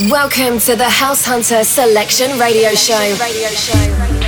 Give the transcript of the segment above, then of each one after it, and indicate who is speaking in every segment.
Speaker 1: Welcome to the House Hunter Selection Radio Show. Radio show.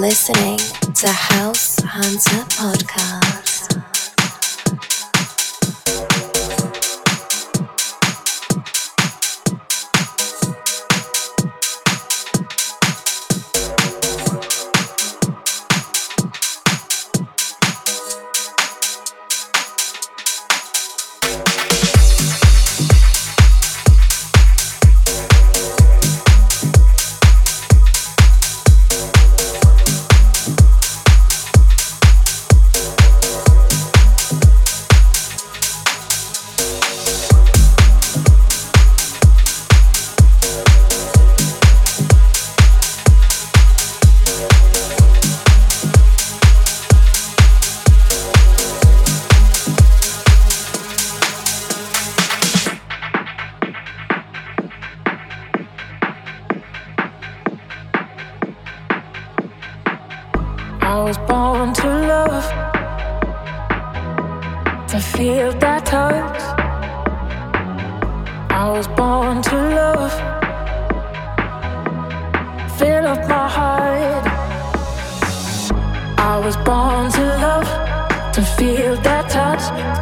Speaker 1: Listening to House Hunter Podcast.
Speaker 2: to feel that touch. I was born to love. Fill up my heart. I was
Speaker 3: born to
Speaker 4: love, to feel that
Speaker 5: touch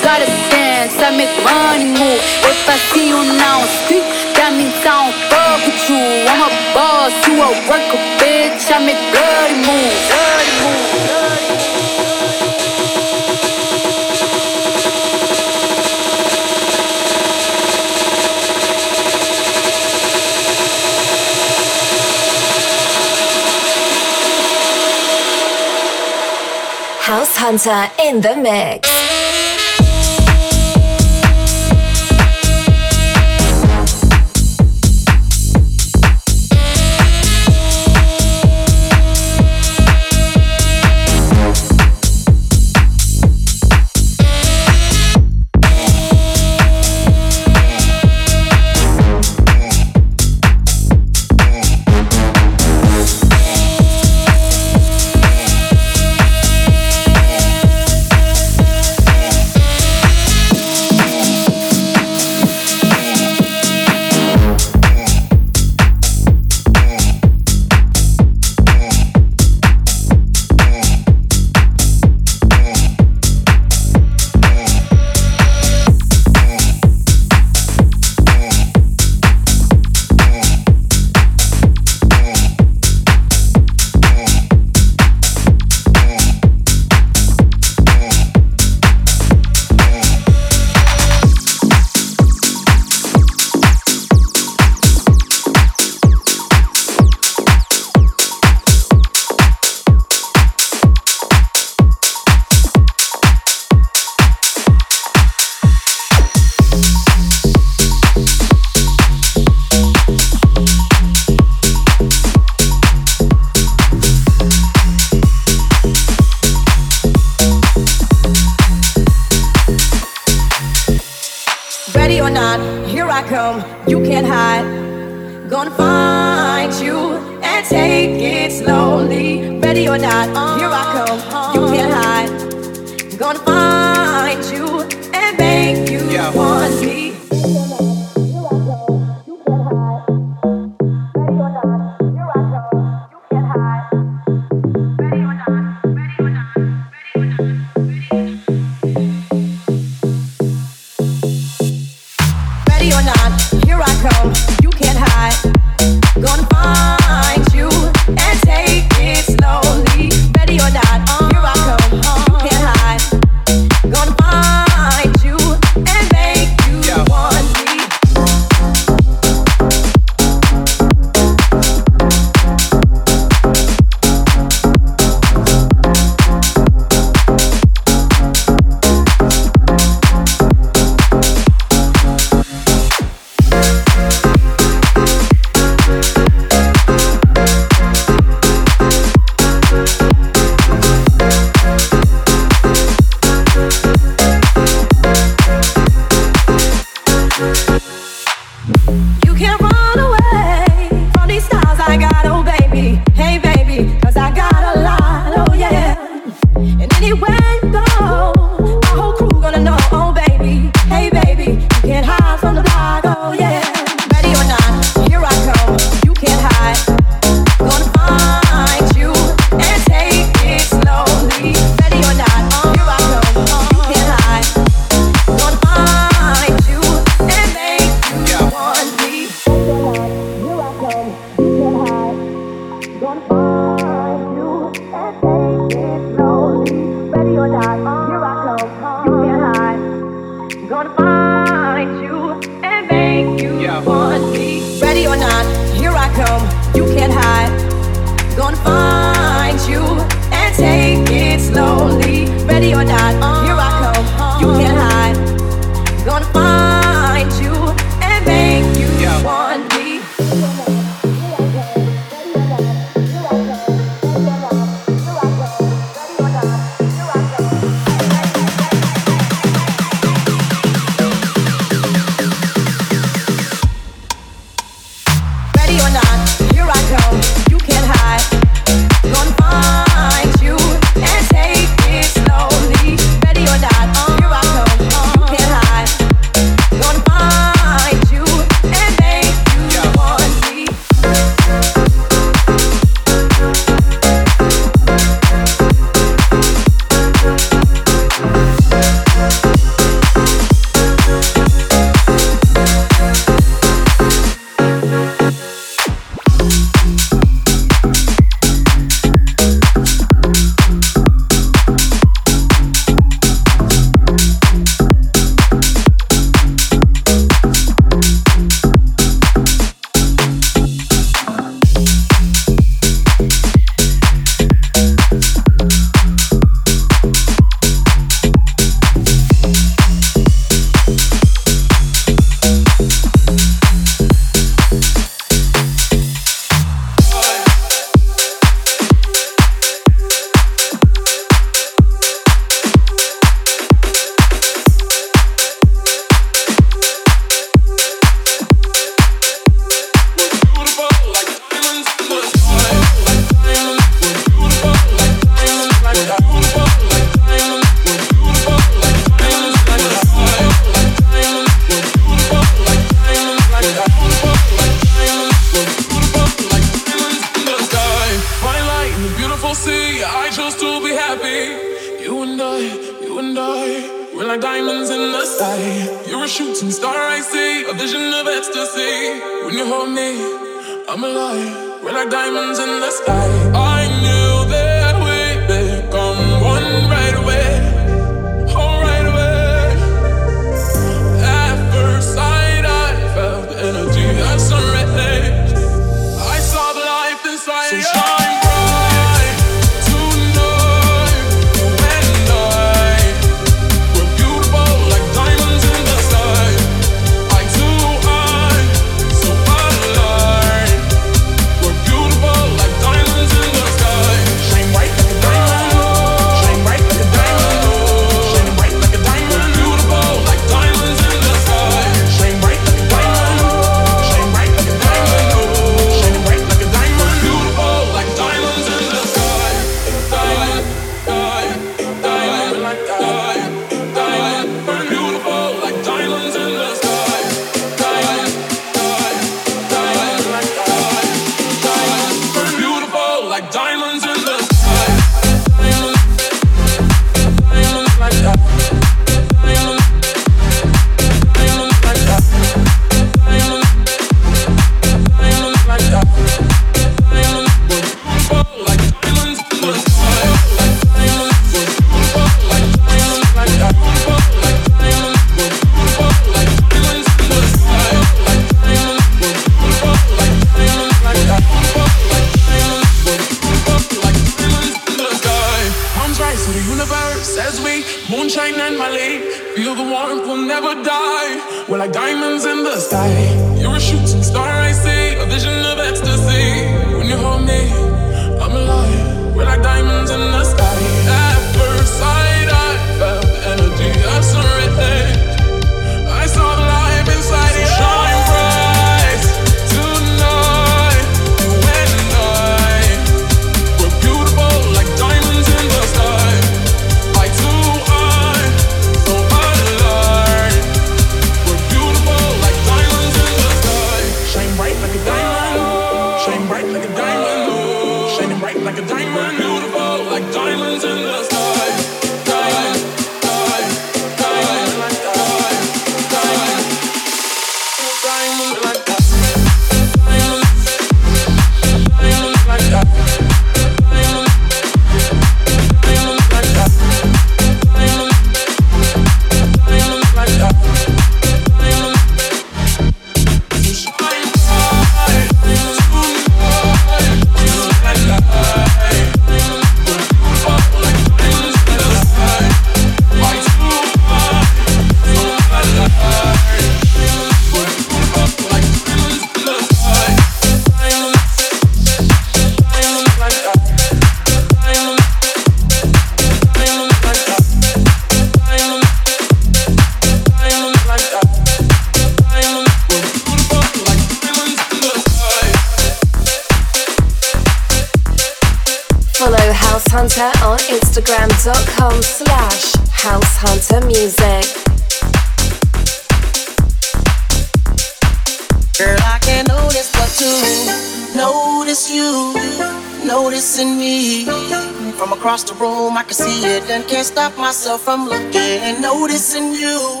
Speaker 5: and
Speaker 6: can't stop myself from looking and noticing you,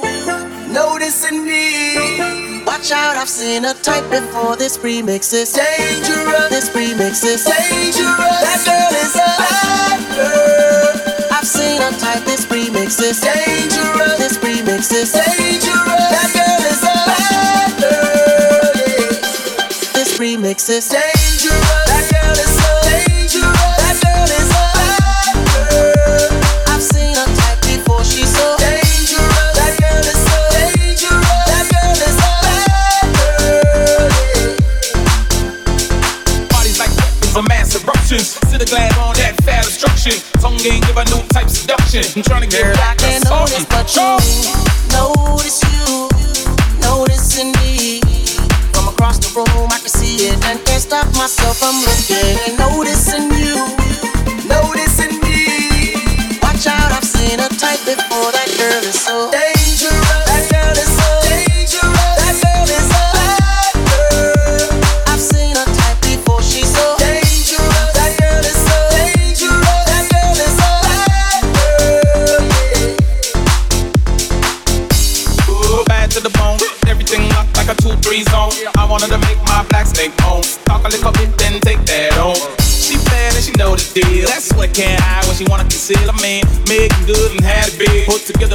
Speaker 6: noticing me. Watch out, I've seen a type before. This remix is dangerous. This remix is dangerous. That girl is a bad girl. I've seen a type. This remix is dangerous. This remix is dangerous. That girl is a bad girl. This remix is dangerous.
Speaker 7: Seduction. I'm trying to get Girl, back
Speaker 6: I can notice, but you notice you, noticing me. From across the room, I can see it and can't stop myself from looking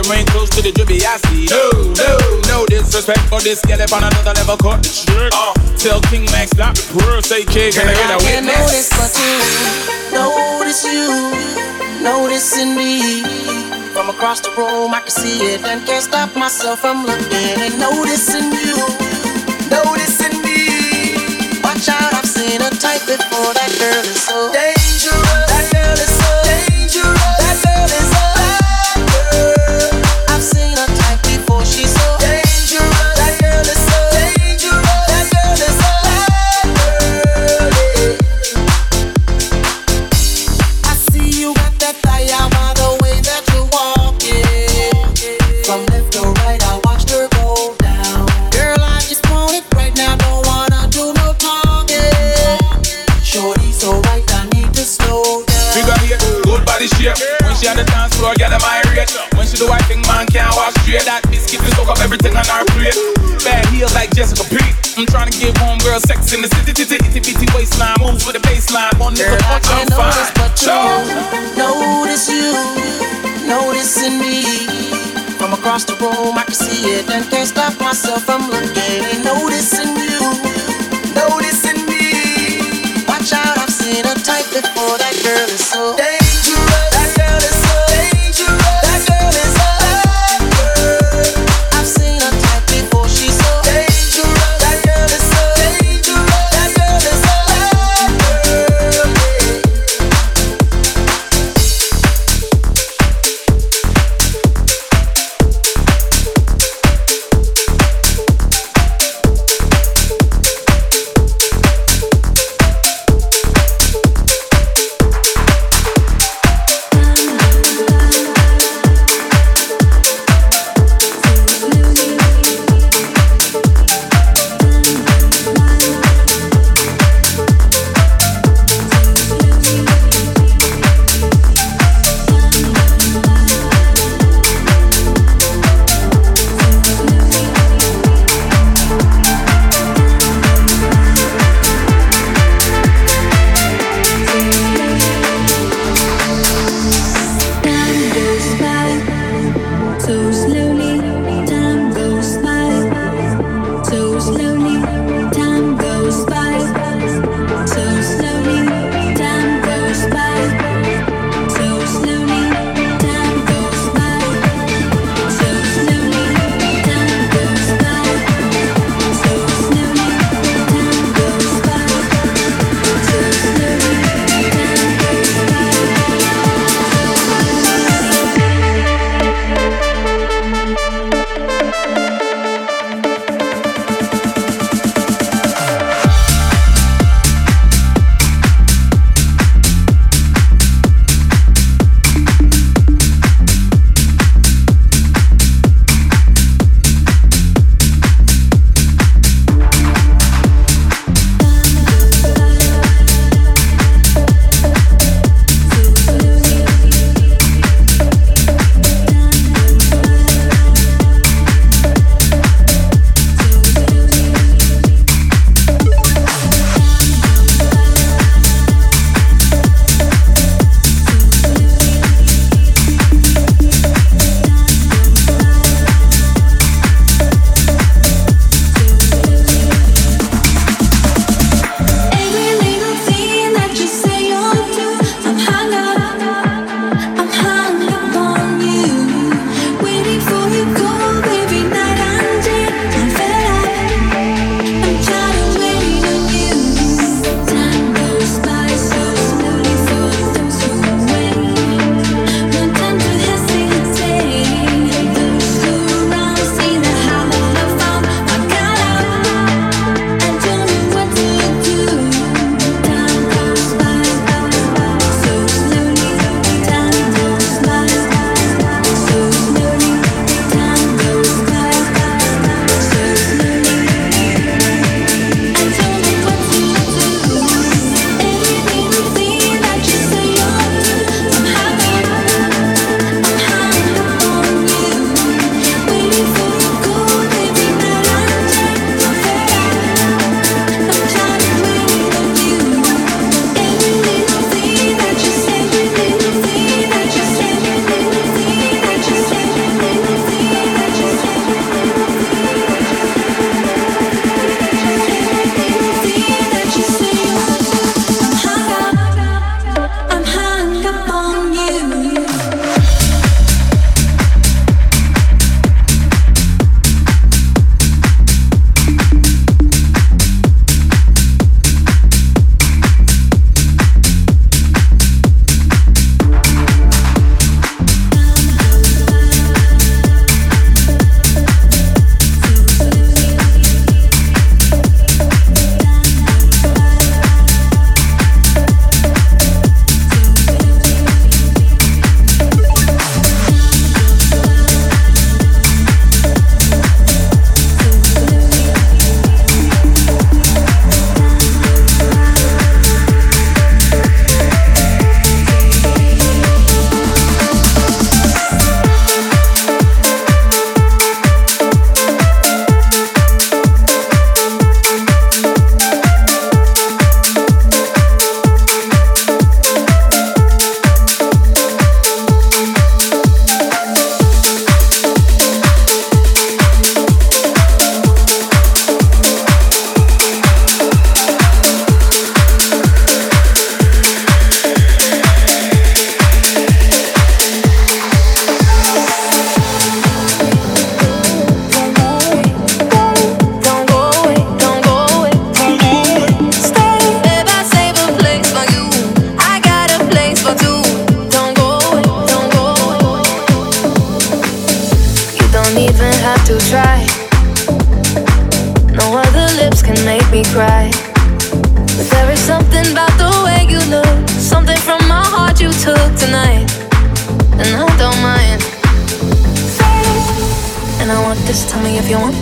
Speaker 7: Put ring close to the drippy I see. No, no, no disrespect for this. gal up on another level, cut the trick. Uh, tell King Max, stop the purr. Say, kid, can I get a witness?
Speaker 8: Notice but you, notice you, noticing me. From across the room, I can see it and can't stop myself from looking and noticing you, noticing me. Watch out, I've seen a type before. That girl is so dangerous.
Speaker 7: She on the dance floor, get them irate. When she do I think man can't walk straight. That biscuit will soak up everything on her plate. Bad heels like Jessica P. I'm trying to give homegirl sex in the city, titty, itty bitty waistline. Moves with the baseline.
Speaker 8: Girl,
Speaker 7: nigga,
Speaker 8: I can't notice but you. Notice you, noticing me. From across the room, I can see it and can't stop myself from looking and noticing you, noticing me. Watch out, I've seen a type before. That girl is so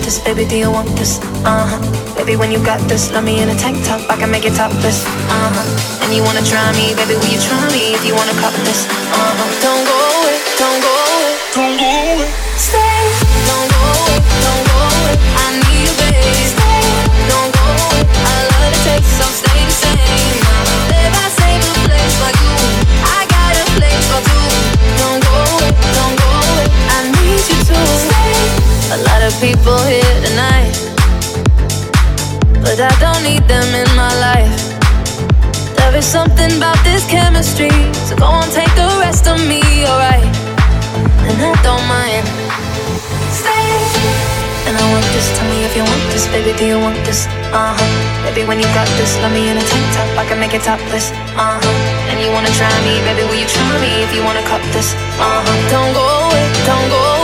Speaker 9: this? Baby, do you want this? Uh huh. Baby, when you got this, let me in a tank top. I can make it topless. Uh huh. And you wanna try me? Baby, will you try me if you wanna cop this? Uh huh. Don't go A lot of people here tonight, but I don't need them in my life. There is something about this chemistry, so go on, take the rest of me, alright? And I don't mind. Stay. And I want this, tell me if you want this, baby, do you want this? Uh huh. Baby, when you got this, let me in a tank top, I can make it topless. Uh huh. And you wanna try me, baby, will you try me if you wanna cut this? Uh huh. Don't go away, don't go away.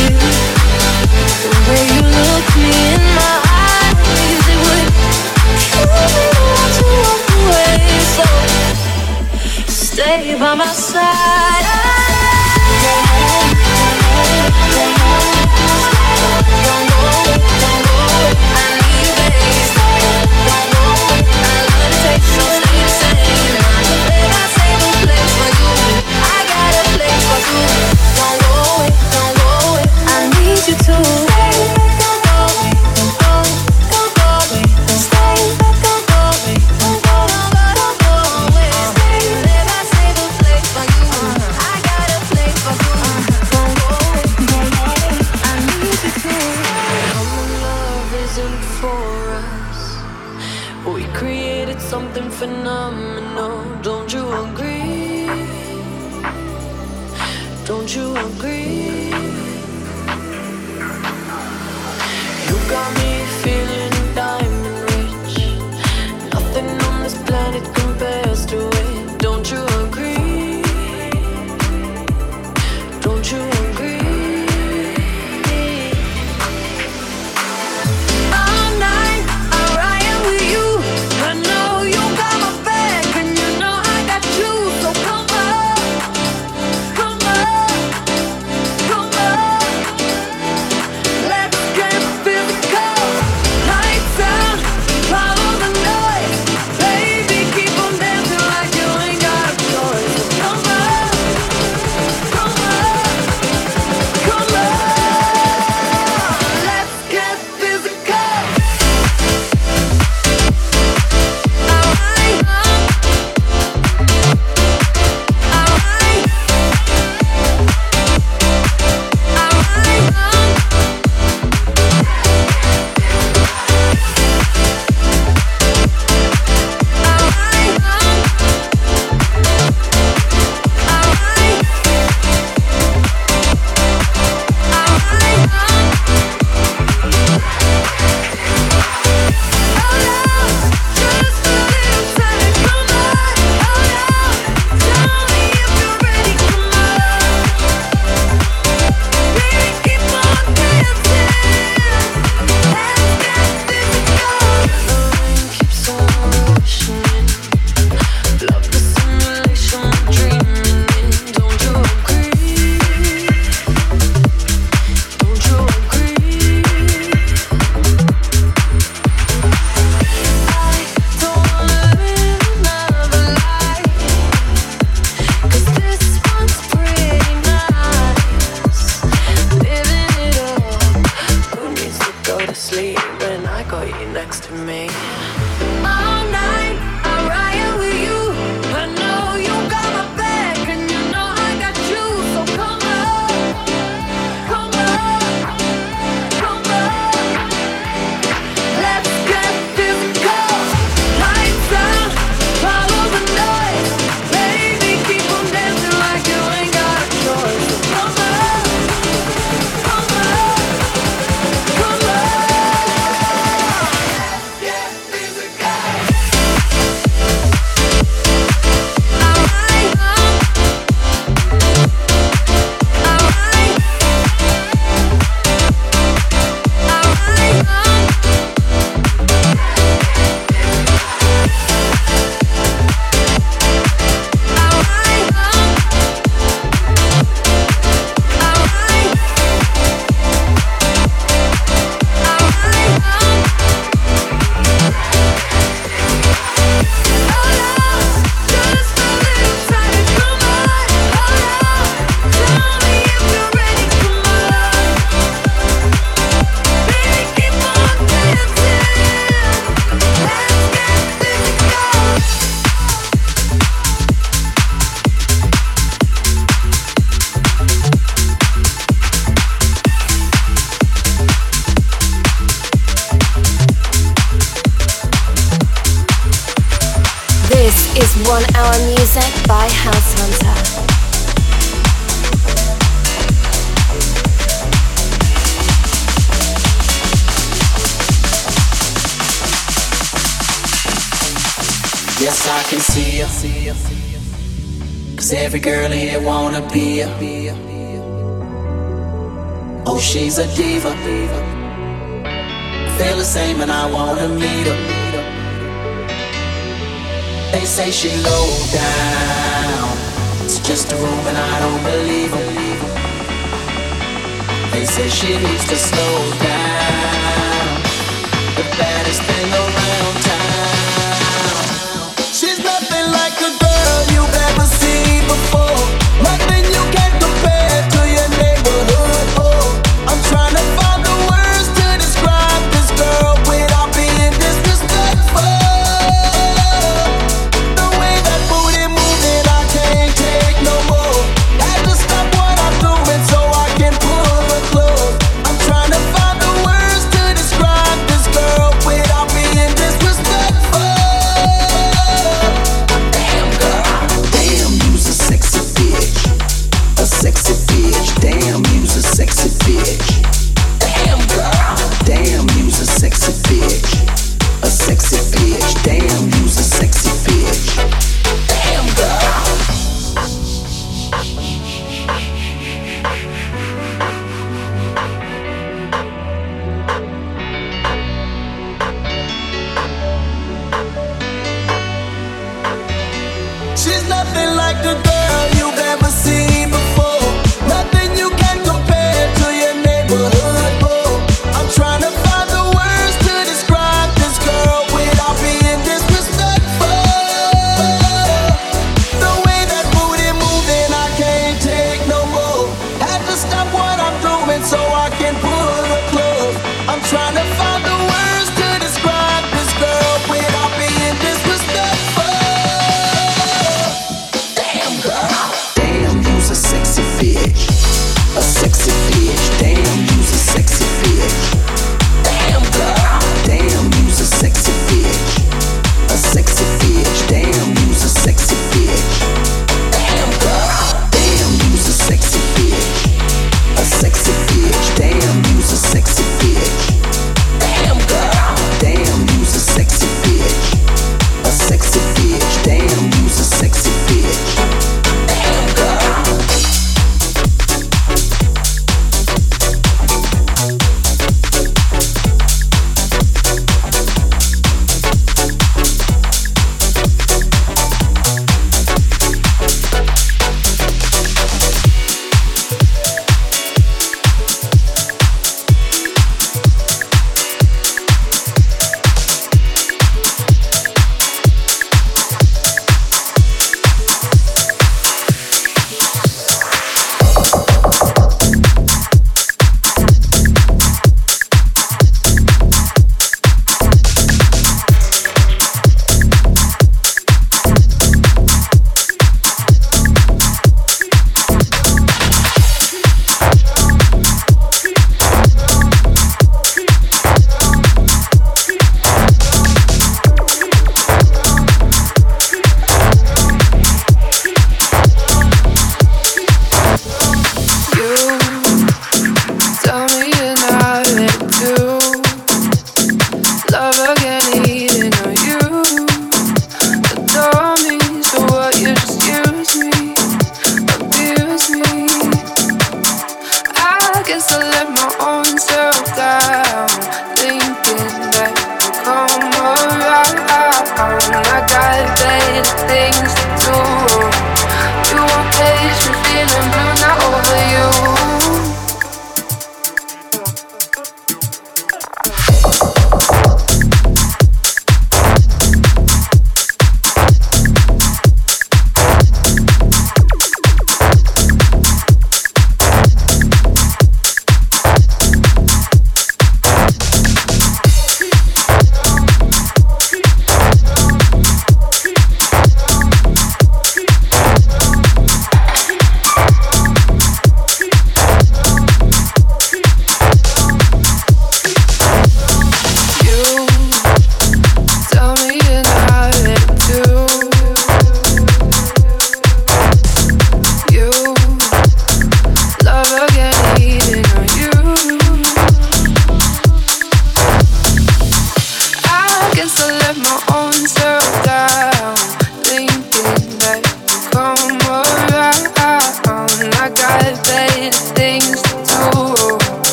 Speaker 9: a.
Speaker 6: Oh, she's a diva. Feel the same and I wanna meet her. They say she low down. It's just a room and I don't believe them. They say she needs to slow down. The baddest thing around town.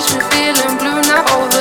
Speaker 10: Won't me feeling blue now over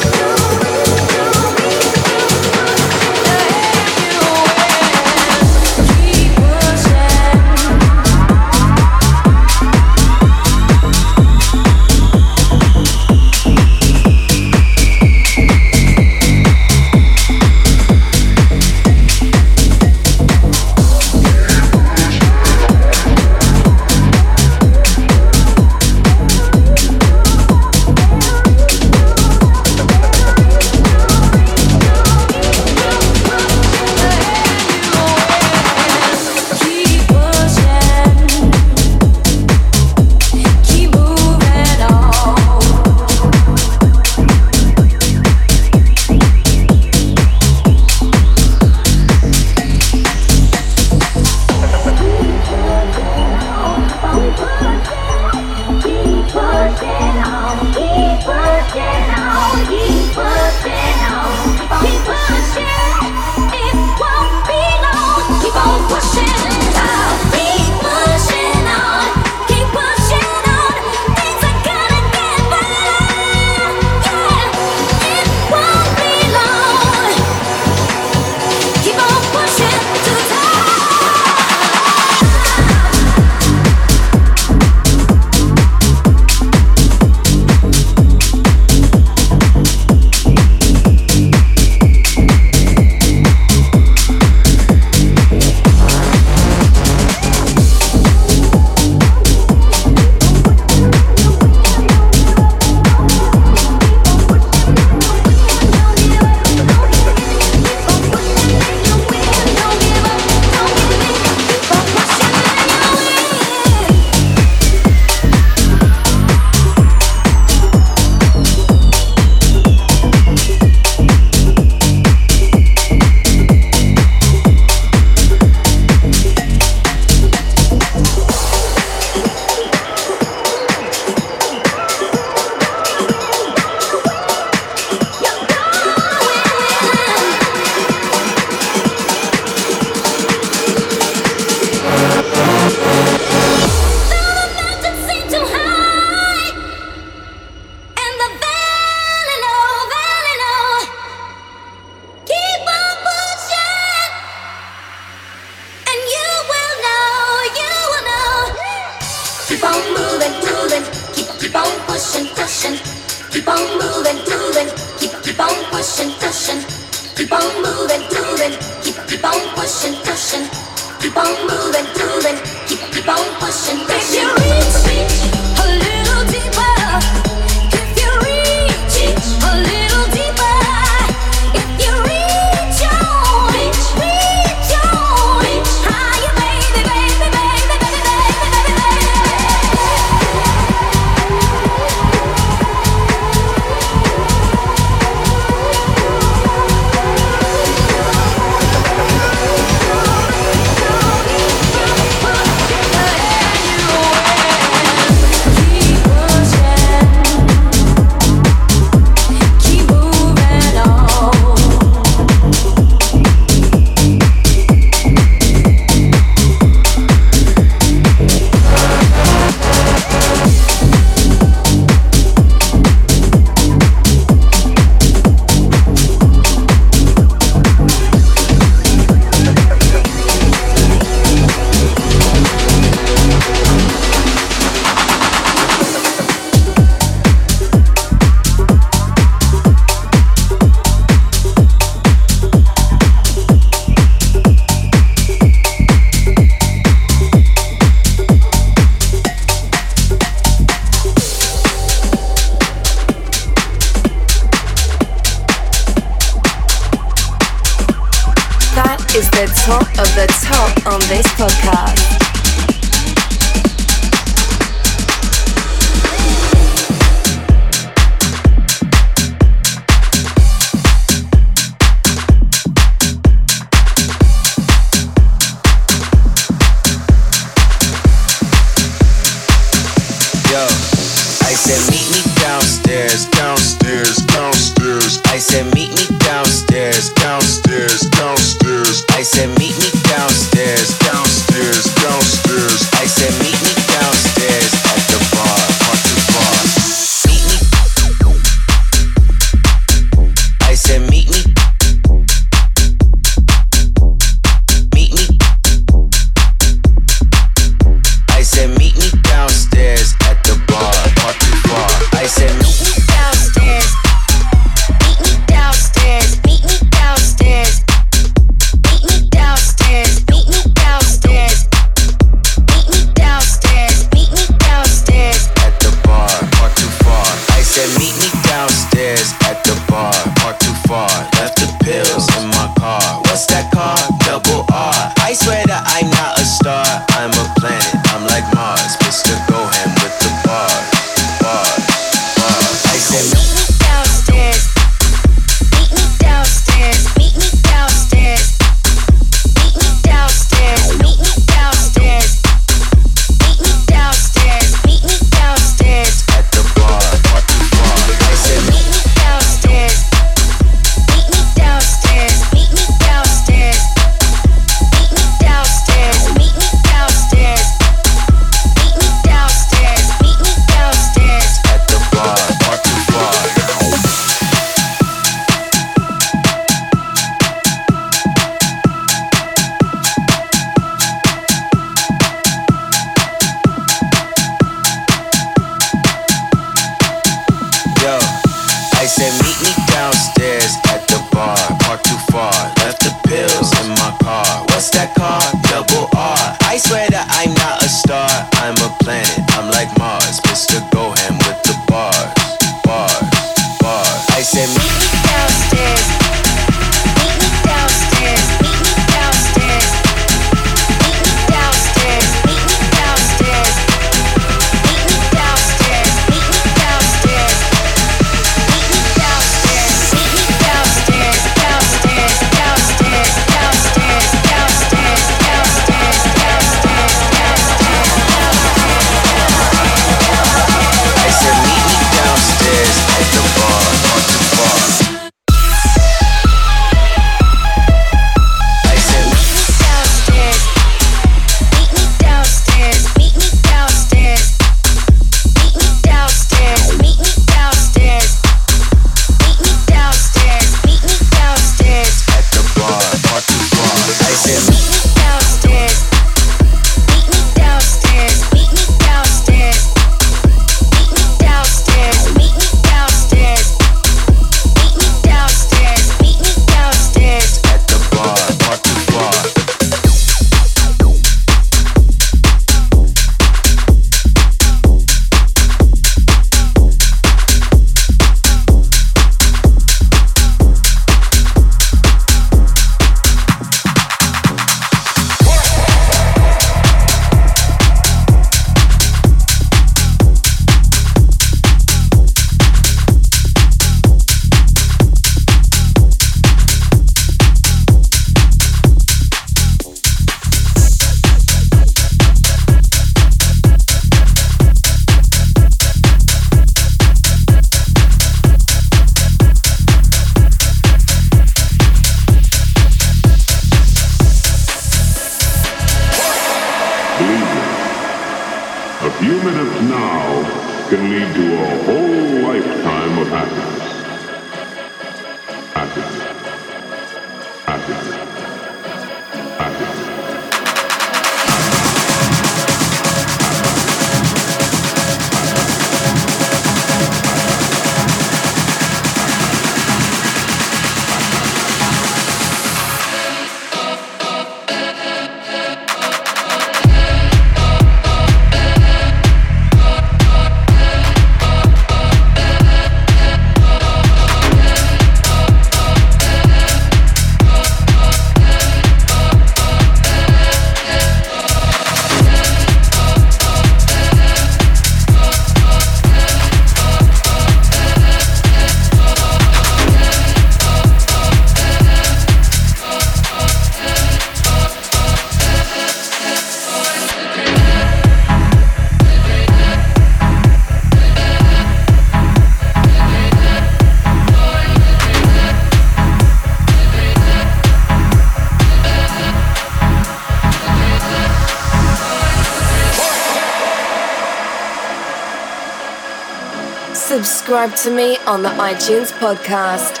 Speaker 11: Subscribe to me on the iTunes podcast.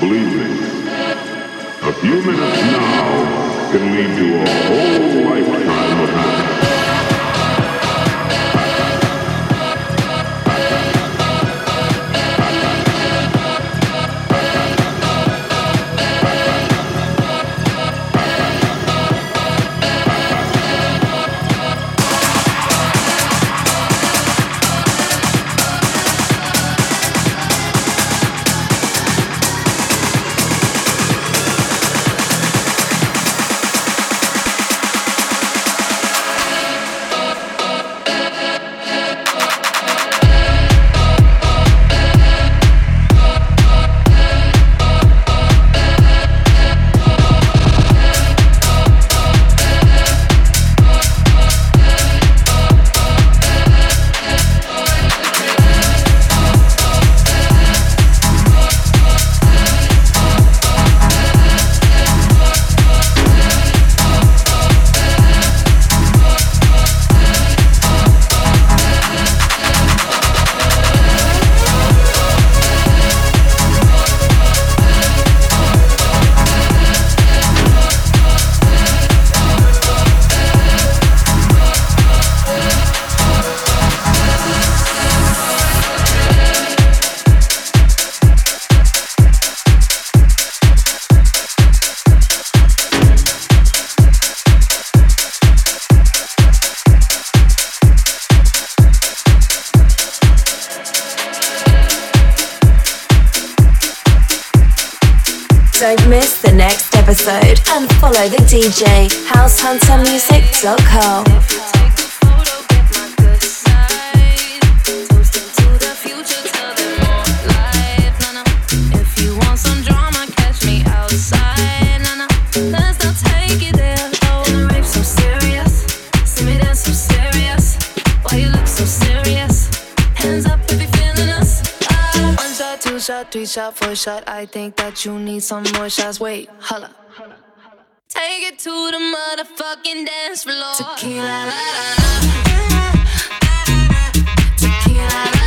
Speaker 12: Believe me, a few minutes now can lead to a whole lifetime
Speaker 11: Don't miss the next episode and follow the DJ househuntermusic.com.
Speaker 9: Shot, three shot, four shot. I think that you need some more shots. Wait, holla. Take it to the motherfucking dance floor. Tequila, la, la, la. Tequila, la,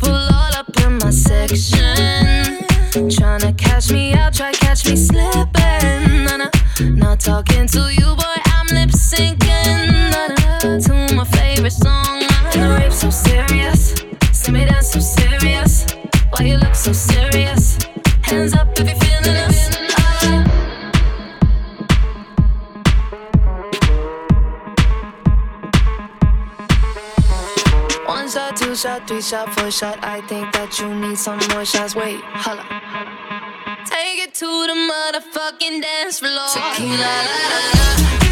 Speaker 9: people all up in my section. Tryna catch me out, try catch me slipping. Nah, nah. Not talking to you, boy, I'm lip syncing. Nah, nah. To my favorite song. The rape so serious. See me dance so serious. Why you look so serious? Hands up if you're feeling us. Shot, three shot, four shot. I think that you need some more shots. Wait, holla. Take it to the motherfucking dance floor. Tequila, la, la, la.